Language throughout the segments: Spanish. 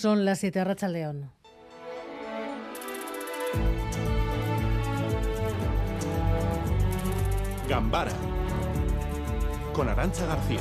Son las 7 Racha León. Gambara con Arancha García.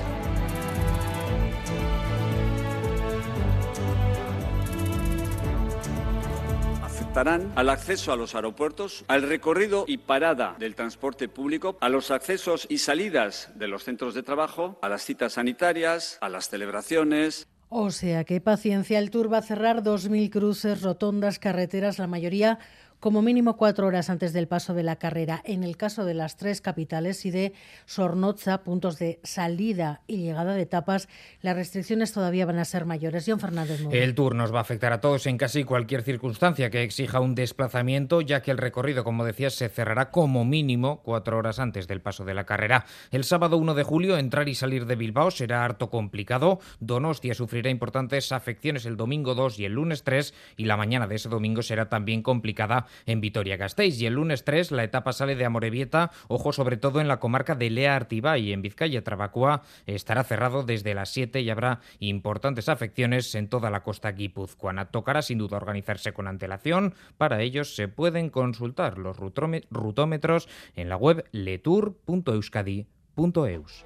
afectarán al acceso a los aeropuertos, al recorrido y parada del transporte público, a los accesos y salidas de los centros de trabajo, a las citas sanitarias, a las celebraciones. O sea que paciencia, el Tour va a cerrar 2.000 cruces, rotondas, carreteras, la mayoría como mínimo cuatro horas antes del paso de la carrera. En el caso de las tres capitales y de Sornoza, puntos de salida y llegada de etapas, las restricciones todavía van a ser mayores. John Fernández. El Tour nos va a afectar a todos en casi cualquier circunstancia que exija un desplazamiento, ya que el recorrido, como decías, se cerrará como mínimo cuatro horas antes del paso de la carrera. El sábado 1 de julio, entrar y salir de Bilbao será harto complicado. Donostia sufrirá importantes afecciones el domingo 2 y el lunes 3, y la mañana de ese domingo será también complicada en Vitoria-Gasteiz. Y el lunes 3 la etapa sale de Amorebieta, ojo sobre todo en la comarca de Lea Artibá y en Vizcaya. Trabacua estará cerrado desde las 7 y habrá importantes afecciones en toda la costa guipuzcoana. Tocará sin duda organizarse con antelación. Para ellos se pueden consultar los rutómetros en la web letour.euskadi.eus.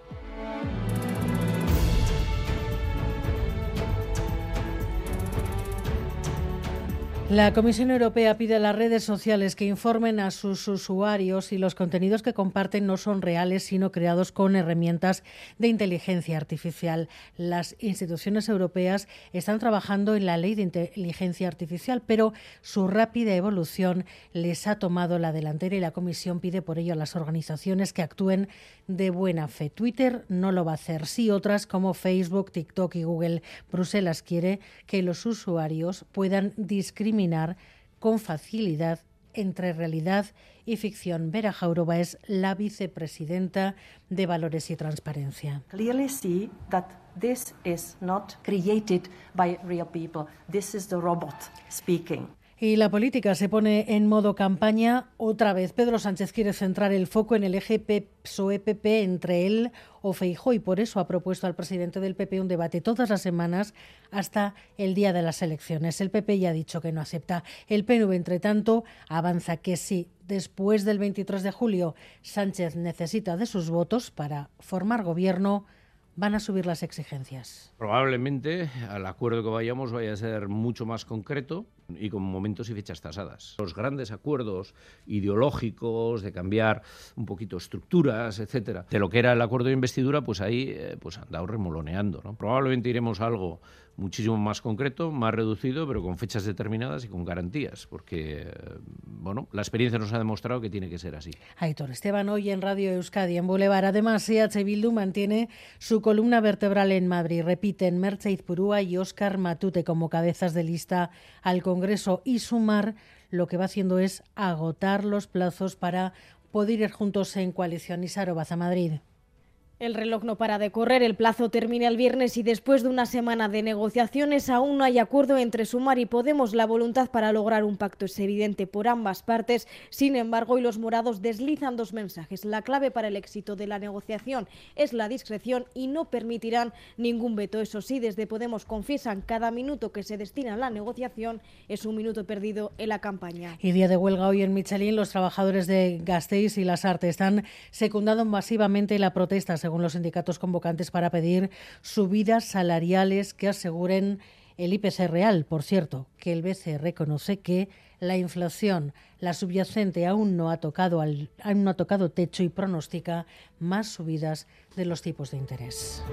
La Comisión Europea pide a las redes sociales que informen a sus usuarios si los contenidos que comparten no son reales, sino creados con herramientas de inteligencia artificial. Las instituciones europeas están trabajando en la ley de inteligencia artificial, pero su rápida evolución les ha tomado la delantera y la Comisión pide por ello a las organizaciones que actúen de buena fe. Twitter no lo va a hacer, sí otras como Facebook, TikTok y Google. Bruselas quiere que los usuarios puedan discriminar con facilidad entre realidad y ficción. Vera Jaurova es la vicepresidenta de Valores y Transparencia. Clearly see that this is not created by real people. This is the robot speaking. Y la política se pone en modo campaña otra vez. Pedro Sánchez quiere centrar el foco en el eje PSOE-PP entre él o Feijó y por eso ha propuesto al presidente del PP un debate todas las semanas hasta el día de las elecciones. El PP ya ha dicho que no acepta. El PNV, entre tanto, avanza que sí. Después del 23 de julio, Sánchez necesita de sus votos para formar gobierno van a subir las exigencias. Probablemente al acuerdo que vayamos vaya a ser mucho más concreto y con momentos y fechas tasadas. Los grandes acuerdos ideológicos de cambiar un poquito estructuras, etcétera, de lo que era el acuerdo de investidura, pues ahí eh, pues han dado remoloneando. ¿no? Probablemente iremos a algo muchísimo más concreto, más reducido, pero con fechas determinadas y con garantías, porque bueno, la experiencia nos ha demostrado que tiene que ser así. Aitor Esteban, hoy en Radio Euskadi, en Boulevard. Además, EH Bildu mantiene su columna vertebral en Madrid. Repiten Merche Izpurúa y Óscar Matute como cabezas de lista al Congreso y sumar lo que va haciendo es agotar los plazos para poder ir juntos en coalición. Isaro a Madrid. El reloj no para de correr, el plazo termina el viernes y después de una semana de negociaciones aún no hay acuerdo entre Sumar y Podemos. La voluntad para lograr un pacto es evidente por ambas partes. Sin embargo, hoy los morados deslizan dos mensajes. La clave para el éxito de la negociación es la discreción y no permitirán ningún veto. Eso sí, desde Podemos confiesan cada minuto que se destina a la negociación es un minuto perdido en la campaña. Y día de huelga hoy en Michelin, los trabajadores de Gasteiz y Las Artes están secundando masivamente la protesta según los sindicatos convocantes, para pedir subidas salariales que aseguren el IPC real. Por cierto, que el BCE reconoce que la inflación, la subyacente, aún no ha tocado, al, aún no ha tocado techo y pronostica más subidas de los tipos de interés.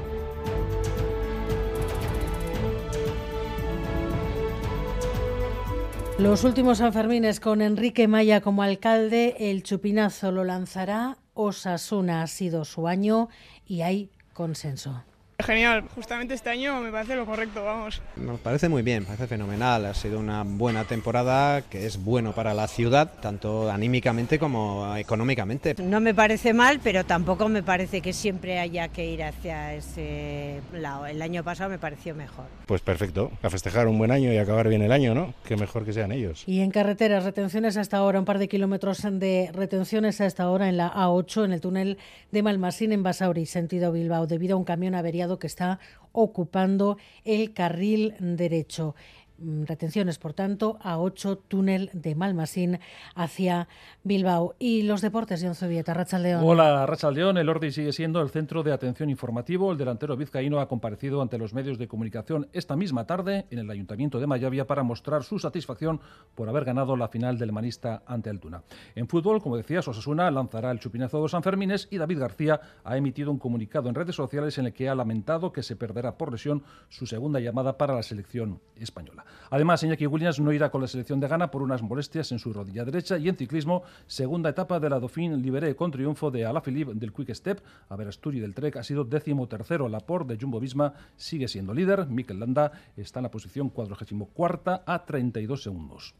Los últimos Sanfermines con Enrique Maya como alcalde, el chupinazo lo lanzará Osasuna ha sido su año y hay consenso. Genial, justamente este año me parece lo correcto, vamos. Nos parece muy bien, parece fenomenal. Ha sido una buena temporada que es bueno para la ciudad, tanto anímicamente como económicamente. No me parece mal, pero tampoco me parece que siempre haya que ir hacia ese lado. El año pasado me pareció mejor. Pues perfecto, a festejar un buen año y acabar bien el año, ¿no? Qué mejor que sean ellos. Y en carreteras, retenciones hasta ahora, un par de kilómetros de retenciones hasta ahora en la A8, en el túnel de Malmasín, en Basauri, sentido Bilbao, debido a un camión averiado que está ocupando el carril derecho. Mm, retenciones, por tanto, a 8 túnel de Malmasín hacia Bilbao. Y los deportes, John Zubieta, Rachaldeón. Hola, Rachaldeón. El Ordi sigue siendo el centro de atención informativo. El delantero vizcaíno ha comparecido ante los medios de comunicación esta misma tarde en el Ayuntamiento de Mayavia para mostrar su satisfacción por haber ganado la final del manista ante Altuna. En fútbol, como decía, Osasuna lanzará el chupinazo de San Fermines y David García ha emitido un comunicado en redes sociales en el que ha lamentado que se perderá por lesión su segunda llamada para la selección española. Además, Iñaki Williams no irá con la selección de Ghana por unas molestias en su rodilla derecha y en ciclismo, segunda etapa de la Dauphin Liberé con triunfo de Alaphilippe del Quick Step. A Verasturi del Trek ha sido décimo tercero. Laporte de Jumbo Visma sigue siendo líder. Mikel Landa está en la posición 44 a 32 segundos.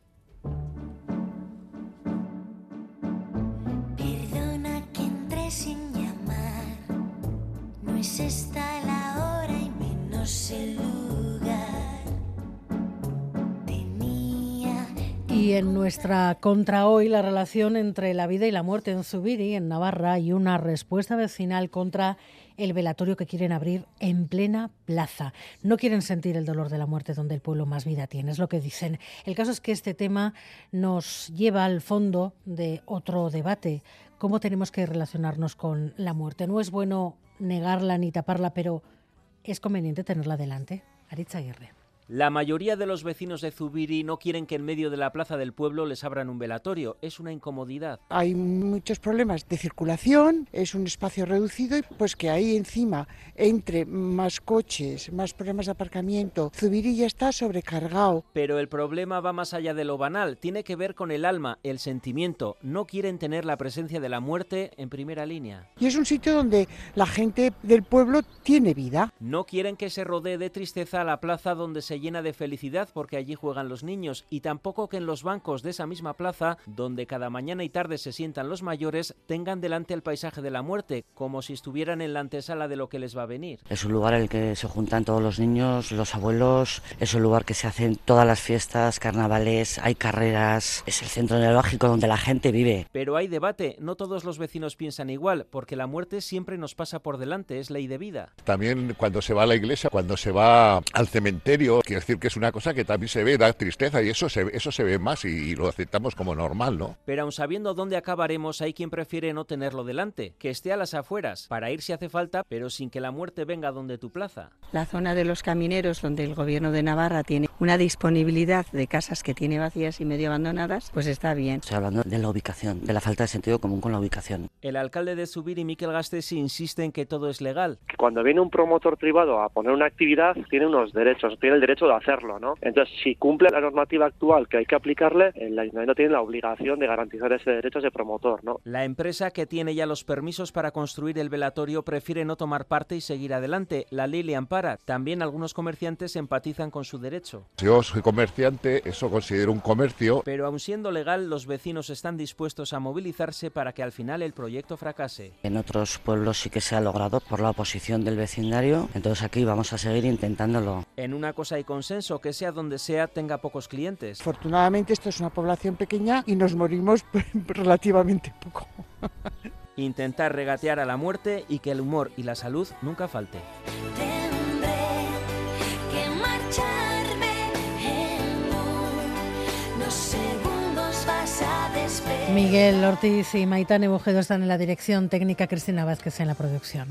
Perdona que entré sin llamar, no es esta Y en nuestra contra hoy, la relación entre la vida y la muerte en Zubiri, en Navarra, y una respuesta vecinal contra el velatorio que quieren abrir en plena plaza. No quieren sentir el dolor de la muerte donde el pueblo más vida tiene, es lo que dicen. El caso es que este tema nos lleva al fondo de otro debate. ¿Cómo tenemos que relacionarnos con la muerte? No es bueno negarla ni taparla, pero es conveniente tenerla delante. Aritza Aguirre. La mayoría de los vecinos de Zubiri no quieren que en medio de la plaza del pueblo les abran un velatorio. Es una incomodidad. Hay muchos problemas de circulación, es un espacio reducido y pues que ahí encima entre más coches, más problemas de aparcamiento, Zubiri ya está sobrecargado. Pero el problema va más allá de lo banal. Tiene que ver con el alma, el sentimiento. No quieren tener la presencia de la muerte en primera línea. Y es un sitio donde la gente del pueblo tiene vida. No quieren que se rodee de tristeza la plaza donde se llena de felicidad porque allí juegan los niños y tampoco que en los bancos de esa misma plaza, donde cada mañana y tarde se sientan los mayores, tengan delante el paisaje de la muerte, como si estuvieran en la antesala de lo que les va a venir. Es un lugar en el que se juntan todos los niños, los abuelos, es un lugar que se hacen todas las fiestas, carnavales, hay carreras, es el centro neurálgico donde la gente vive. Pero hay debate, no todos los vecinos piensan igual, porque la muerte siempre nos pasa por delante, es ley de vida. También cuando se va a la iglesia, cuando se va al cementerio, quiero decir que es una cosa que también se ve, da tristeza y eso se, eso se ve más y, y lo aceptamos como normal, ¿no? Pero aun sabiendo dónde acabaremos, hay quien prefiere no tenerlo delante, que esté a las afueras, para ir si hace falta, pero sin que la muerte venga donde tu plaza. La zona de los camineros, donde el gobierno de Navarra tiene una disponibilidad de casas que tiene vacías y medio abandonadas, pues está bien. Estoy hablando de la ubicación, de la falta de sentido común con la ubicación. El alcalde de Subir y Miquel Gastesi insiste en que todo es legal. Cuando viene un promotor privado a poner una actividad, tiene unos derechos, tiene el derecho de hacerlo, ¿no? Entonces, si cumple la normativa actual que hay que aplicarle, el ayuntamiento tiene la obligación de garantizar ese derecho de promotor, ¿no? La empresa que tiene ya los permisos para construir el velatorio prefiere no tomar parte y seguir adelante. La ley le ampara. También algunos comerciantes empatizan con su derecho. Yo soy comerciante, eso considero un comercio. Pero aun siendo legal, los vecinos están dispuestos a movilizarse para que al final el proyecto fracase. En otros pueblos sí que se ha logrado por la oposición del vecindario, entonces aquí vamos a seguir intentándolo. En una cosa hay consenso, que sea donde sea tenga pocos clientes. Afortunadamente esto es una población pequeña y nos morimos relativamente poco. Intentar regatear a la muerte y que el humor y la salud nunca falte. Miguel Ortiz y Maitane Bojedo están en la dirección técnica, Cristina Vázquez en la producción.